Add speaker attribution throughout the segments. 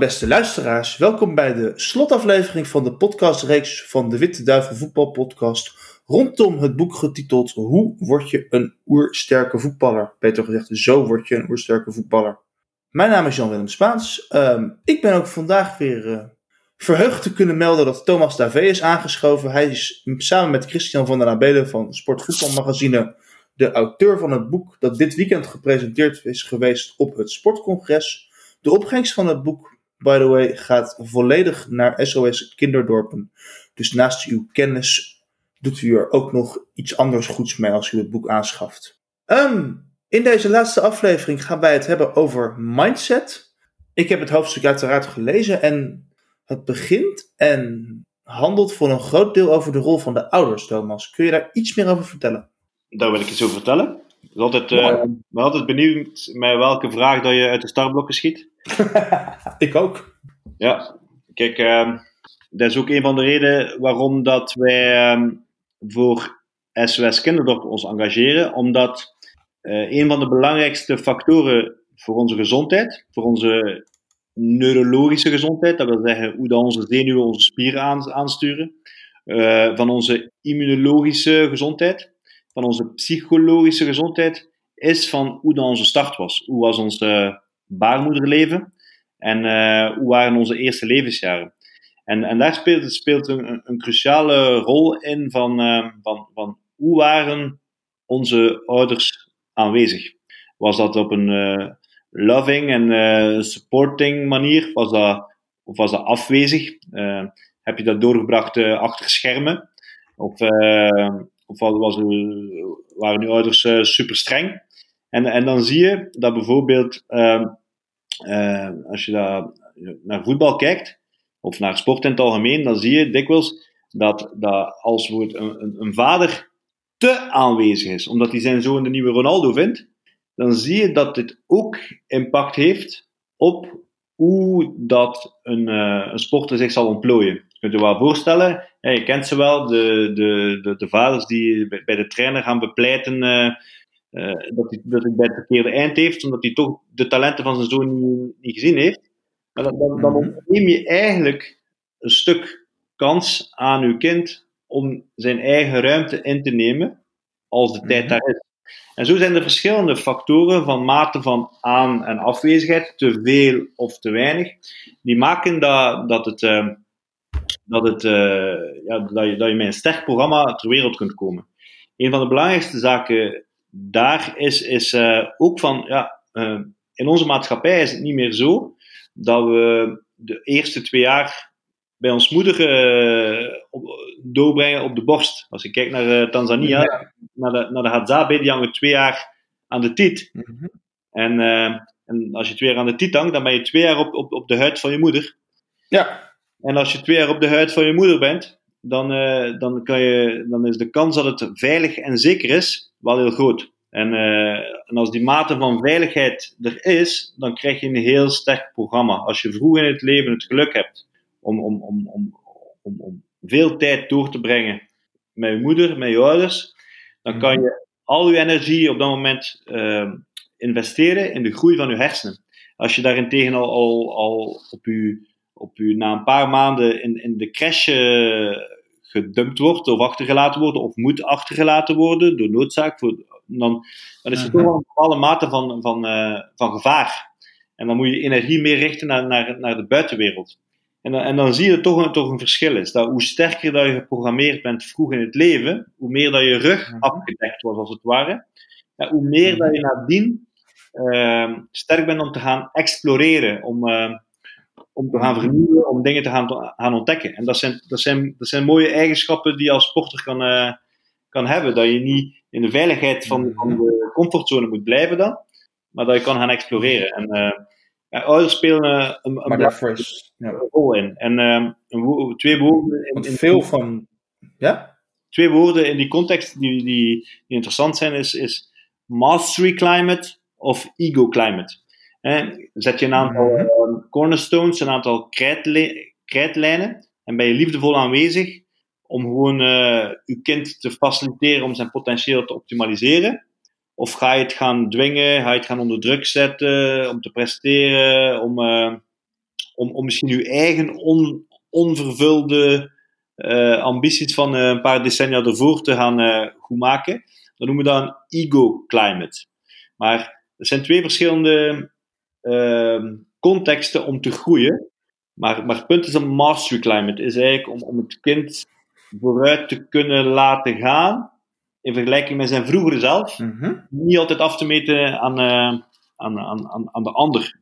Speaker 1: Beste luisteraars, welkom bij de slotaflevering van de podcastreeks van de Witte Duivel Voetbalpodcast rondom het boek getiteld Hoe word je een oersterke voetballer? Beter gezegd, zo word je een oersterke voetballer. Mijn naam is Jan-Willem Spaans. Ehm, ik ben ook vandaag weer uh, verheugd te kunnen melden dat Thomas Davé is aangeschoven. Hij is samen met Christian van der Abelen van Sportvoetbalmagazine de auteur van het boek dat dit weekend gepresenteerd is geweest op het Sportcongres. De opbrengst van het boek, by the way, gaat volledig naar SOS Kinderdorpen. Dus naast uw kennis doet u er ook nog iets anders goeds mee als u het boek aanschaft. Um, in deze laatste aflevering gaan wij het hebben over mindset. Ik heb het hoofdstuk uiteraard gelezen en het begint en handelt voor een groot deel over de rol van de ouders, Thomas. Kun je daar iets meer over vertellen?
Speaker 2: Daar wil ik iets over vertellen. Ik ben altijd, uh, ben altijd benieuwd met welke vraag dat je uit de startblokken schiet.
Speaker 1: ik ook.
Speaker 2: Ja, kijk, uh, dat is ook een van de redenen waarom dat wij uh, voor SOS Kinderdorp ons engageren. Omdat uh, een van de belangrijkste factoren voor onze gezondheid, voor onze neurologische gezondheid, dat wil zeggen hoe dat onze zenuwen onze spieren aansturen, uh, van onze immunologische gezondheid, van onze psychologische gezondheid, is van hoe dan onze start was. Hoe was ons baarmoederleven en uh, hoe waren onze eerste levensjaren. En, en daar speelt, speelt een, een cruciale rol in van, uh, van, van hoe waren onze ouders aanwezig. Was dat op een uh, loving en supporting manier? Was dat, of was dat afwezig? Heb je dat doorgebracht achter schermen? Of, of was, waren uw ouders super streng? En, en dan zie je dat bijvoorbeeld, ehm, als je daar naar voetbal kijkt, of naar sport in het algemeen, dan zie je dikwijls dat, dat als een, een, vader te aanwezig is, omdat hij zijn zoon de nieuwe Ronaldo vindt, dan zie je dat dit ook impact heeft op hoe dat een, uh, een sporter zich zal ontplooien. Je kunt je wel voorstellen, je kent ze wel, de, de, de, de vaders die bij de trainer gaan bepleiten uh, uh, dat, hij, dat hij bij het verkeerde eind heeft, omdat hij toch de talenten van zijn zoon niet, niet gezien heeft. Maar dan, dan, dan mhm. neem je eigenlijk een stuk kans aan uw kind om zijn eigen ruimte in te nemen als de tijd mhm. daar is. En zo zijn er verschillende factoren van mate van aan- en afwezigheid, te veel of te weinig, die maken dat, dat, het, uh, dat, het, uh, ja, dat, je, dat je met een sterk programma ter wereld kunt komen. Een van de belangrijkste zaken daar is, is uh, ook van, ja, in onze maatschappij is het niet meer zo dat we de eerste twee jaar bij ons moeder uh, doorbrengen op de borst. Als je kijkt naar uh, Tanzania, naar de, naar de Hadzabe, die hangen twee jaar aan de tiet. Mm -hmm. en, uh, en als je twee jaar aan de tiet hangt, dan ben je twee jaar op, op, op de huid van je moeder.
Speaker 1: Ja.
Speaker 2: En als je twee jaar op de huid van je moeder bent, dan, dan, kan je, dan is de kans dat het veilig en zeker is wel heel groot. En, en als die mate van veiligheid er is, dan krijg je een heel sterk programma. Als je vroeg in het leven het geluk hebt om, om, om, om, om, om veel tijd door te brengen met je moeder, met je ouders, dan kan mhm. je al je energie op dat moment uh, investeren in de groei van je hersenen. Als je daarentegen al, al, al op je, op je, na een paar maanden in, in de crash uh, gedumpt wordt of achtergelaten wordt, of moet achtergelaten worden door noodzaak, voor, dan, dan is er toch wel een bepaalde mate van, van, uh, van gevaar. En dan moet je energie meer richten naar, naar, naar de buitenwereld. En dan, en dan zie je toch een, toch een verschil is. Dat hoe sterker dat je geprogrammeerd bent vroeg in het leven, hoe meer dat je rug afgedekt wordt, als het ware, ja, hoe meer dat je nadien uh, sterk bent om te gaan exploreren, om, uh, om te gaan vernieuwen, om dingen te gaan, gaan ontdekken. En dat zijn, dat, zijn, dat zijn mooie eigenschappen die je als sporter kan, uh, kan hebben. Dat je niet in de veiligheid van, van de comfortzone moet blijven dan, maar dat je kan gaan exploreren. En uh, ja, ouders spelen een, een,
Speaker 1: daarvoor
Speaker 2: ja. rol in. En um, een, twee woorden. In,
Speaker 1: in, veel van. Ja?
Speaker 2: Twee woorden in die context die, die, die interessant zijn, is, is mastery climate of ego climate. Zet je een aantal mm -hmm. cornerstones, een aantal krijtlijnen, en ben je liefdevol aanwezig om gewoon uh, je kind te faciliteren om zijn potentieel te optimaliseren. Of ga je het gaan dwingen, ga je het gaan onder druk zetten om te presteren, om, uh, om, om misschien uw eigen on, onvervulde uh, ambities van uh, een paar decennia ervoor te gaan uh, goedmaken. Dan noemen we dat een ego climate. Maar er zijn twee verschillende ehm, contexten om te groeien. Maar, maar het punt is een mastery climate. is eigenlijk om, om het kind vooruit te kunnen laten gaan in vergelijking met zijn vroegere zelf.
Speaker 1: Mhm.
Speaker 2: Niet altijd af te meten aan, aan, aan, aan, aan de ander.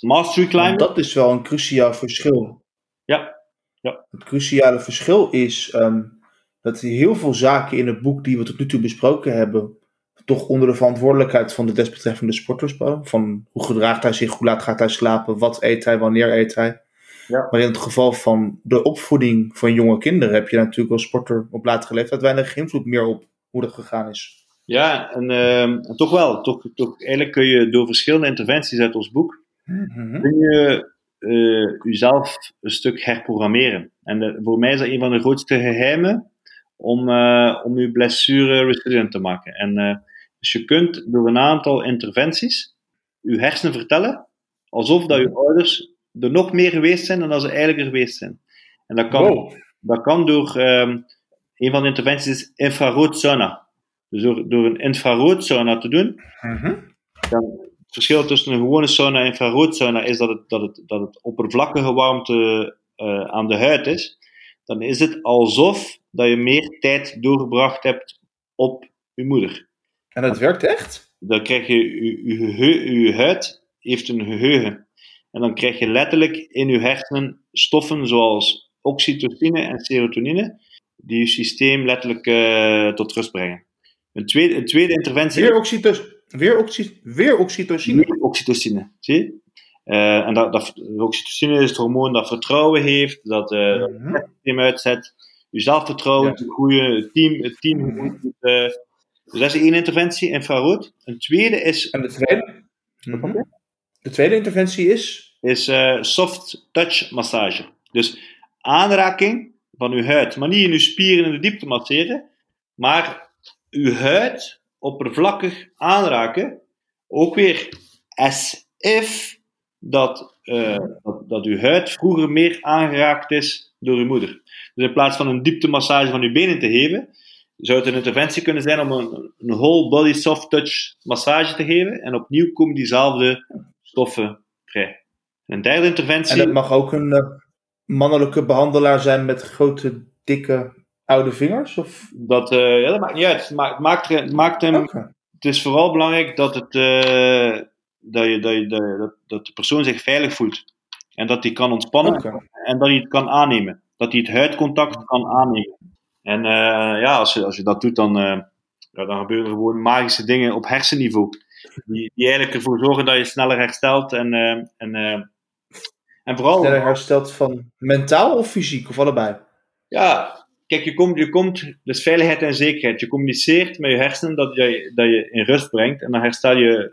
Speaker 2: mastery climate.
Speaker 1: Dat is wel een cruciaal verschil.
Speaker 2: Ja, ja.
Speaker 1: Het cruciale verschil is um, dat heel veel zaken in het boek die we tot nu toe besproken hebben, toch onder de verantwoordelijkheid van de desbetreffende sporters. Van hoe gedraagt hij zich, hoe laat gaat hij slapen, wat eet hij, wanneer eet hij.
Speaker 2: Ja.
Speaker 1: Maar in het geval van de opvoeding van jonge kinderen heb je natuurlijk als sporter op latere leeftijd weinig invloed meer op hoe dat gegaan is.
Speaker 2: Ja, en, uh, en toch wel. Toch, toch, eigenlijk kun je door verschillende interventies uit ons boek,
Speaker 1: Mhm.
Speaker 2: kun je uh, jezelf een stuk herprogrammeren. En de, voor mij is dat een van de grootste geheimen om, uh, om je blessure resilient te maken. En uh, dus je kunt door een aantal interventies je hersenen vertellen alsof dat je ouders er nog meer geweest zijn dan dat ze eigenlijk er geweest zijn. En dat kan,
Speaker 1: Wow.
Speaker 2: dat kan door um, een van de interventies is infrarood sauna. Dus door, door een infrarood sauna te doen,
Speaker 1: Mhm.
Speaker 2: dan, het verschil tussen een gewone sauna en infrarood sauna is dat het, dat het, dat het oppervlakkige warmte uh, aan de huid is. Dan is het alsof dat je meer tijd doorgebracht hebt op je moeder.
Speaker 1: En dat werkt echt?
Speaker 2: Dan krijg je, je huid heeft een geheugen. En dan krijg je letterlijk in je hersenen stoffen zoals oxytocine en serotonine, die je systeem letterlijk uh, tot rust brengen. Een tweede, een tweede interventie.
Speaker 1: Weer, oxytocine. Weer, oxy, weer oxytocine.
Speaker 2: Weer oxytocine, zie je? Uh, en dat, dat, oxytocine is het hormoon dat vertrouwen heeft, dat uh, mm -hmm. het systeem uitzet, je zelfvertrouwen, ja. goede het team, het team. Mm -hmm. uh, dus dat is één interventie, infrarood. Een tweede is.
Speaker 1: En de tweede? Mm -hmm. De tweede interventie is?
Speaker 2: Is uh, soft touch massage. Dus aanraking van uw huid, maar niet in uw spieren in de diepte masseren, maar uw huid oppervlakkig aanraken. Ook weer as if dat, uh, dat, dat uw huid vroeger meer aangeraakt is door uw moeder. Dus in plaats van een dieptemassage van uw benen te geven, zou het een interventie kunnen zijn om een, een whole body soft touch massage te geven. En opnieuw komen diezelfde stoffen vrij. Een derde interventie.
Speaker 1: En dat mag ook een uh, mannelijke behandelaar zijn met grote, dikke, oude vingers? Of?
Speaker 2: Dat, uh, ja, dat maakt niet uit. Het maakt, maakt, het maakt hem.
Speaker 1: Okay.
Speaker 2: Het is vooral belangrijk dat, het, uh, dat, je, dat, je, dat, dat de persoon zich veilig voelt. En dat hij kan ontspannen
Speaker 1: okay.
Speaker 2: en dat hij het kan aannemen. Dat hij het huidcontact kan aannemen. En uh, ja, als je, als je dat doet, dan, uh, ja, dan gebeuren er gewoon magische dingen op hersenniveau. Die, die eigenlijk ervoor zorgen dat je sneller herstelt. En, uh, en, en vooral.
Speaker 1: Sneller herstelt van mentaal of fysiek, of allebei?
Speaker 2: Ja, kijk, je komt, je komt, dus veiligheid en zekerheid. Je communiceert met je hersenen dat je, dat je in rust brengt. En dan herstel je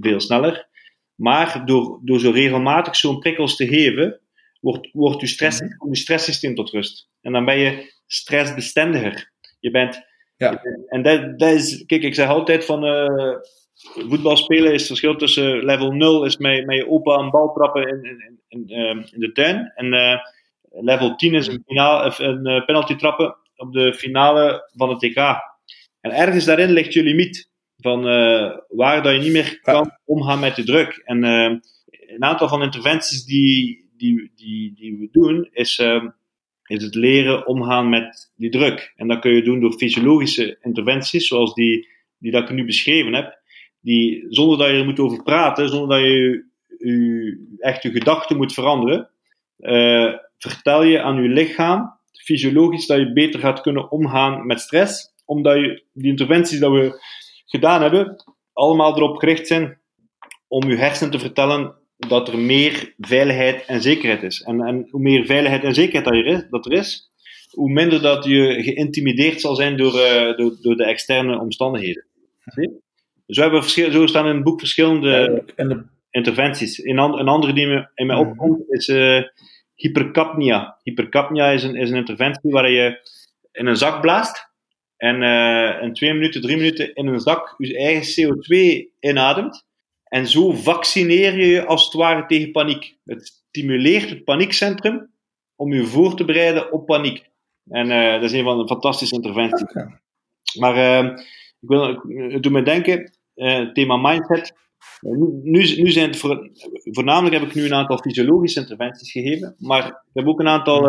Speaker 2: veel sneller. Maar door, door zo regelmatig zo'n prikkels te geven, wordt, wordt je, stress,
Speaker 1: Mhm.
Speaker 2: komt je stresssysteem tot rust. En dan ben je stressbestendiger. Je bent,
Speaker 1: Ja.
Speaker 2: en dat, dat is, kijk, ik zeg altijd van uh, voetbal spelen is het verschil tussen level 0 is met, met je opa een bal trappen in, in, in de tuin. En uh, level 10 is een, finale, een uh, penalty trappen op de finale van het TK. En ergens daarin ligt je limiet. Van uh, waar dat je niet meer kan omgaan met de druk. En een aantal van de interventies die, die, die, die we doen, is, uh, is het leren omgaan met die druk. En dat kun je doen door fysiologische interventies, zoals die, die dat ik nu beschreven heb. Die, zonder dat je er moet over praten, zonder dat je, je echt je gedachten moet veranderen, uh, vertel je aan je lichaam, fysiologisch, dat je beter gaat kunnen omgaan met stress. Omdat je die interventies dat we gedaan hebben, allemaal erop gericht zijn om je hersenen te vertellen dat er meer veiligheid en zekerheid is. En, en hoe meer veiligheid en zekerheid dat er is, dat er is hoe minder dat je geïntimideerd zal zijn door, uh, door, door de externe omstandigheden. Zie? Dus we hebben verschil, zo staan in het boek verschillende
Speaker 1: en de...
Speaker 2: interventies. Een, an, een andere die me, in mij
Speaker 1: Mhm.
Speaker 2: opkomt is uh, hypercapnia. Hypercapnia is een, is een interventie waar je in een zak blaast en uh, in twee minuten, drie minuten in een zak je eigen CO2 inademt. En zo vaccineer je je als het ware tegen paniek. Het stimuleert het paniekcentrum om je voor te bereiden op paniek. En uh, dat is een van de fantastische interventies. Okay. Maar uh, ik wil, het doet me denken, uh, thema mindset. Nu, nu zijn het voor, voornamelijk heb ik nu een aantal fysiologische interventies gegeven, maar ik heb ook een aantal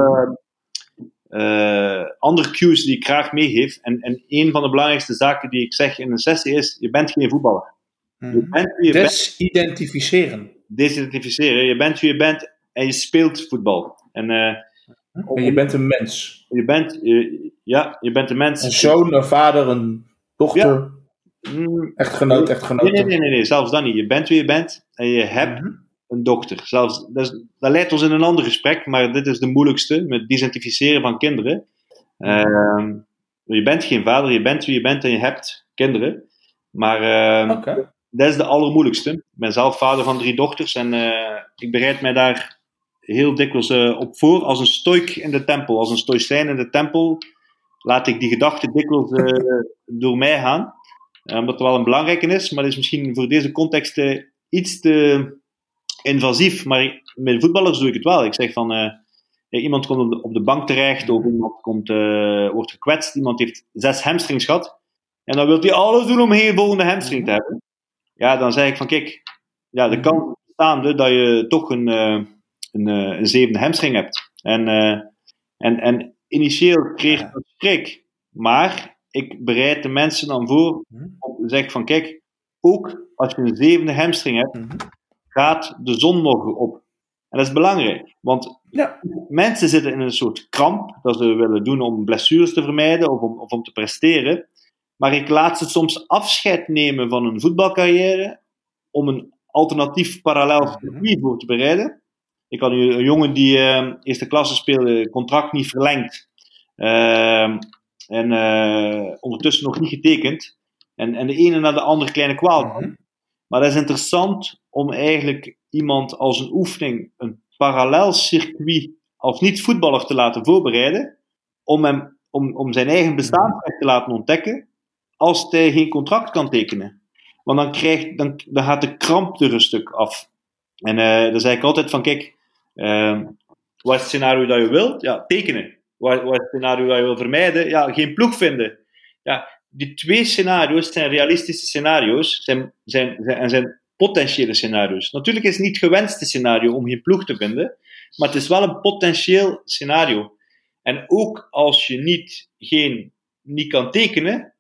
Speaker 2: uh, andere cues die ik graag meegeef. En, en een van de belangrijkste zaken die ik zeg in een sessie is: je bent geen voetballer.
Speaker 1: Hmm. Je bent wie je Desidentificeren.
Speaker 2: Desidentificeren. Je bent wie je bent en je speelt voetbal. En, uh,
Speaker 1: en je bent een mens.
Speaker 2: Je bent, je, ja, je bent een mens.
Speaker 1: Een zoon, een vader, een dochter. Ja. Mm. Echtgenoot, echtgenoot.
Speaker 2: Nee, nee, nee, nee, zelfs dan niet. Je bent wie je bent en je hebt mm -hmm. een dochter. Zelfs, dat, is, dat leidt ons in een ander gesprek, maar dit is de moeilijkste, met desidentificeren van kinderen. Uh, je bent geen vader, je bent wie je bent en je hebt kinderen. Maar uh, okay. Dat is de allermoeilijkste. Ik ben zelf vader van drie dochters en uh, ik bereid mij daar heel dikwijls uh, op voor als een stoik in de tempel, als een stoïcijn in de tempel. Laat ik die gedachten dikwijls door mij gaan. omdat het wel een belangrijke is, maar het is misschien voor deze context iets te invasief. Maar met voetballers doe ik het wel. Ik zeg van, iemand komt op de, bank terecht, of iemand komt, wordt gekwetst, iemand heeft zes hamstrings gehad. En dan wil hij alles doen om geen volgende hamstring te hebben. Ja, dan zeg ik van, kijk, ja, de kans bestaande dat je toch een, uh, een, een zevende hamstring hebt. En, en, en initieel kreeg ik een schrik. Maar ik bereid de mensen dan voor om te zeggen van, kijk, ook als je een zevende hamstring hebt, gaat de zon morgen op. En dat is belangrijk, want ja. mensen zitten in een soort kramp dat ze willen doen om blessures te vermijden of om, of om te presteren. Maar ik laat ze soms afscheid nemen van een voetbalcarrière om een alternatief parallel mhm. circuit voor te bereiden. Ik had een jongen die uh, eerste klasse speelde, contract niet verlengd. Uh, en uh, ondertussen nog niet getekend. En, en de ene na de andere kleine kwaal. Mm Maar dat is interessant om eigenlijk iemand als een oefening een parallel circuit als niet-voetballer te laten voorbereiden, om, hem, om, om zijn eigen bestaansrecht te laten ontdekken, als hij geen contract kan tekenen. Want dan, krijgt, dan, dan gaat de kramp er een stuk af. En uh, dan zeg ik altijd van, kijk, uh, wat is het scenario dat je wilt? Ja, tekenen. Wat, wat is het scenario dat je wil vermijden? Ja, geen ploeg vinden. Ja, die twee scenario's zijn realistische scenario's zijn, zijn, zijn, en zijn potentiële scenario's. Natuurlijk is het niet het gewenste scenario om geen ploeg te vinden, maar het is wel een potentieel scenario. En ook als je niet, geen, niet kan tekenen,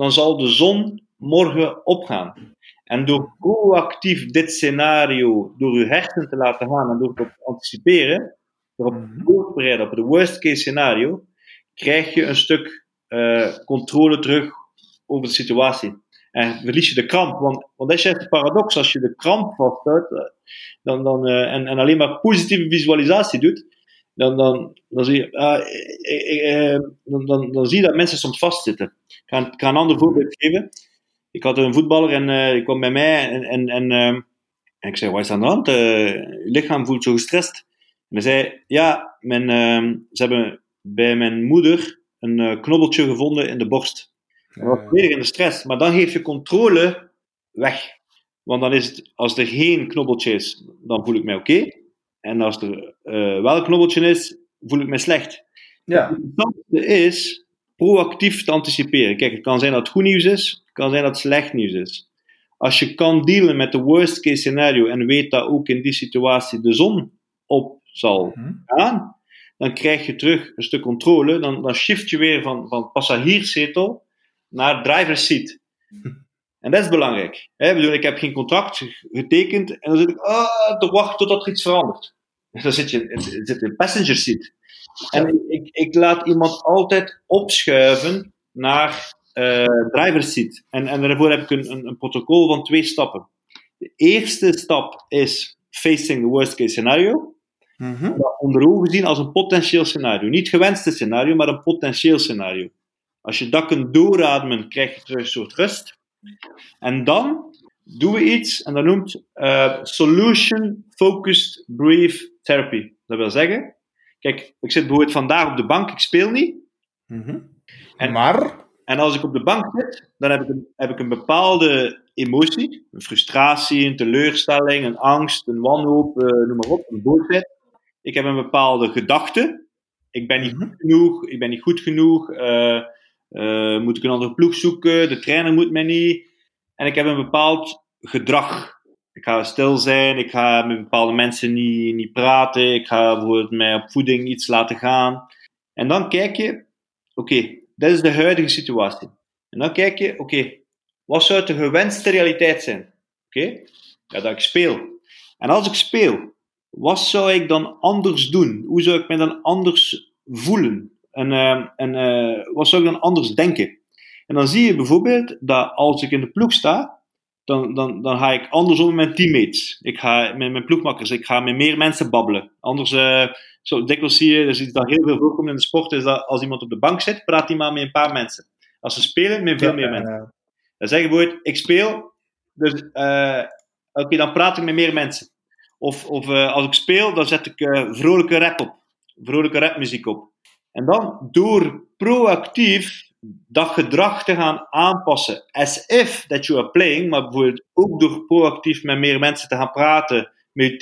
Speaker 2: dan zal de zon morgen opgaan. En door proactief dit scenario, door je hersenen te laten gaan en door te anticiperen, door op mhm. voor te bereiden op het worst case scenario, krijg je een stuk uh, controle terug over de situatie. En verlies je de kramp. Want, want dat is juist de paradox. Als je de kramp vasthoudt eh, dan, dan, uh, en, en alleen maar positieve visualisatie doet, dan, dan, dan, zie, je, uh, dan, dan, dan zie je dat mensen soms vastzitten. Ik ga, ik ga een ander voorbeeld geven. Ik had een voetballer en uh, die kwam bij mij en, en, en, en ik zei, wat is aan de hand? je lichaam voelt zo gestrest. En hij zei, ja, mijn, ze hebben bij mijn moeder een knobbeltje gevonden in de borst. Dat was volledig in de stress. Maar dan geef je controle weg. Want dan is het, als er geen knobbeltje is, dan voel ik mij oké. En als er uh, wel een knobbeltje is, voel ik me slecht. Ja. Het is proactief te anticiperen. Kijk, het kan zijn dat het goed nieuws is, het kan zijn dat het slecht nieuws is. Als je kan dealen met de worst case scenario en weet dat ook in die situatie de zon op zal mhm. gaan, dan krijg je terug een stuk controle. Dan, dan shift je weer van, van passagierszetel naar driver's seat. En dat is belangrijk. Hè? Bedoel, ik heb geen contract getekend en dan zit ik ah, te wachten totdat er iets verandert. Dan zit je zit in passenger seat. En ik, ik laat iemand altijd opschuiven naar uh, driver's seat. En, en daarvoor heb ik een, een, een, protocol van twee stappen. De eerste stap is facing the worst case scenario. Mm -hmm. Onder ogen zien als een potentieel scenario. Niet gewenste scenario, maar een potentieel scenario. Als je dat kunt doorademen, krijg je terug een soort rust. En dan doen we iets, en dat noemt uh, Solution Focused Brief Therapy. Dat wil zeggen, kijk, ik zit bijvoorbeeld vandaag op de bank, ik speel niet.
Speaker 1: Mm -hmm. en, maar?
Speaker 2: En als ik op de bank zit, dan heb ik een, heb ik een bepaalde emotie. Een frustratie, een teleurstelling, een angst, een wanhoop, uh, noem maar op, een boosheid. Ik heb een bepaalde gedachte. Ik ben niet goed genoeg, ik ben niet goed genoeg. Uh, uh, moet ik een andere ploeg zoeken? De trainer moet mij niet. En ik heb een bepaald gedrag. Ik ga stil zijn, ik ga met bepaalde mensen niet, niet praten, ik ga bijvoorbeeld mij op voeding iets laten gaan. En dan kijk je, oké, dit is de huidige situatie. En dan kijk je, oké, wat zou de gewenste realiteit zijn? Oké, ja, dat ik speel. En als ik speel, wat zou ik dan anders doen? Hoe zou ik me dan anders voelen? En, uh, en uh, wat zou ik dan anders denken? En dan zie je bijvoorbeeld dat als ik in de ploeg sta, dan, dan, dan ga ik anders om met mijn teammates. Ik ga met mijn ploegmakkers, ik ga met meer mensen babbelen. Anders, uh, zo dikwijls zie je, dus iets dat heel veel voorkomt in de sport, is dat als iemand op de bank zit, praat hij maar met een paar mensen. Als ze spelen, met veel meer mensen. Dan zeg je bijvoorbeeld, ik speel, dus uh, oké, okay, dan praat ik met meer mensen. Of, of als ik speel, dan zet ik vrolijke rap op. Vrolijke rapmuziek op. En dan door proactief dat gedrag te gaan aanpassen, as if that you are playing, maar bijvoorbeeld ook door proactief met meer mensen te gaan praten, met je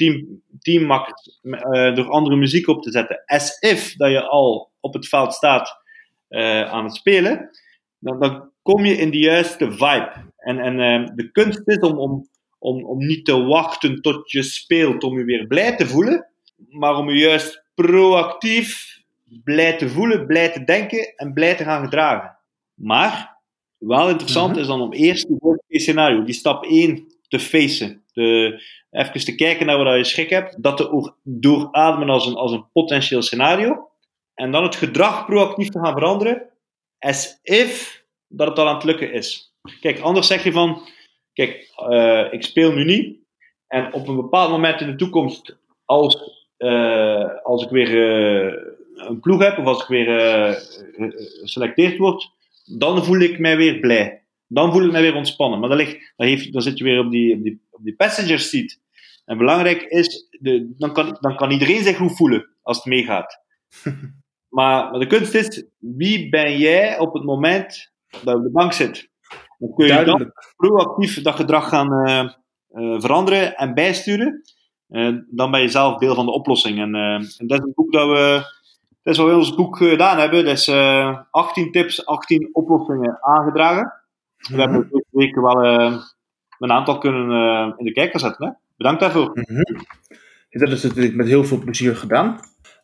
Speaker 2: team, uh, door andere muziek op te zetten, as if dat je al op het veld staat uh, aan het spelen, dan, dan, kom je in de juiste vibe. En, en uh, de kunst is om, om, om, om niet te wachten tot je speelt om je weer blij te voelen, maar om je juist proactief blij te voelen, blij te denken en blij te gaan gedragen. Maar wel interessant mhm. is dan om eerst die scenario, die stap 1 te facen. De, even te kijken naar wat je schrik hebt, dat te doorademen als een, als een potentieel scenario. En dan het gedrag proactief te gaan veranderen, as if dat het al aan het lukken is. Kijk, anders zeg je van, kijk, uh, ik speel nu niet. En op een bepaald moment in de toekomst, als, uh, als ik weer uh, een ploeg heb, of als ik weer uh, geselecteerd word, dan voel ik mij weer blij. Dan voel ik mij weer ontspannen. Maar dan, ligt, dan, heeft, dan zit je weer op die, op die, op die passenger seat. En belangrijk is, de, dan, kan, dan kan iedereen zich goed voelen als het meegaat. maar, maar de kunst is, wie ben jij op het moment dat je op de bank zit? Dan kun je dan proactief dat gedrag gaan uh, uh, veranderen en bijsturen. Uh, dan ben je zelf deel van de oplossing. En, en dat is een boek dat we dat is wat we in ons boek gedaan hebben. Dus uh, 18 tips, 18 oplossingen aangedragen. We mm hebben deze week wel uh, een aantal kunnen in de kijker zetten. Hè? Bedankt daarvoor.
Speaker 1: Mm -hmm. Dat is natuurlijk met heel veel plezier gedaan.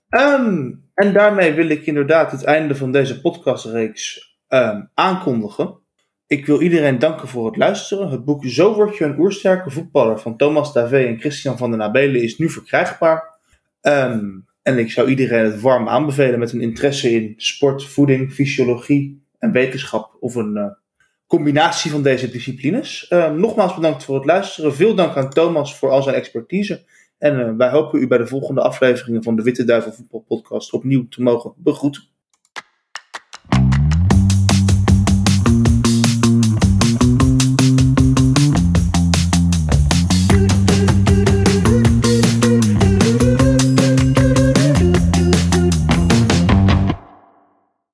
Speaker 1: Um, en daarmee wil ik inderdaad het einde van deze podcastreeks um, aankondigen. Ik wil iedereen danken voor het luisteren. Het boek Zo word je een oersterke voetballer van Thomas Davé en Christian van den Nabelen is nu verkrijgbaar. Um, en ik zou iedereen het warm aanbevelen met een interesse in sport, voeding, fysiologie en wetenschap of een uh, combinatie van deze disciplines. Uh, nogmaals bedankt voor het luisteren. Veel dank aan Thomas voor al zijn expertise. En uh, wij hopen u bij de volgende afleveringen van de Witte Duivel Voetbal Podcast opnieuw te mogen begroeten.